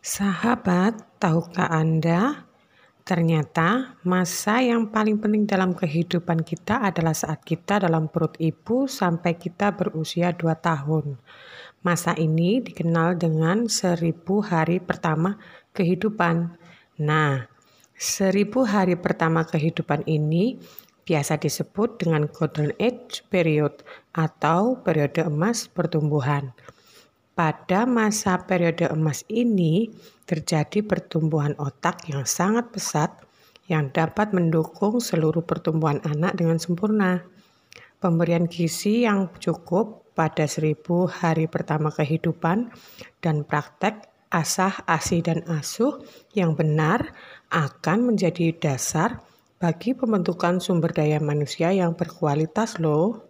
Sahabat, tahukah Anda? Ternyata masa yang paling penting dalam kehidupan kita adalah saat kita dalam perut ibu sampai kita berusia 2 tahun. Masa ini dikenal dengan seribu hari pertama kehidupan. Nah, seribu hari pertama kehidupan ini biasa disebut dengan Golden Age Period atau periode emas pertumbuhan. Pada masa periode emas ini terjadi pertumbuhan otak yang sangat pesat yang dapat mendukung seluruh pertumbuhan anak dengan sempurna. Pemberian gizi yang cukup pada seribu hari pertama kehidupan dan praktek asah, asi, dan asuh yang benar akan menjadi dasar bagi pembentukan sumber daya manusia yang berkualitas loh.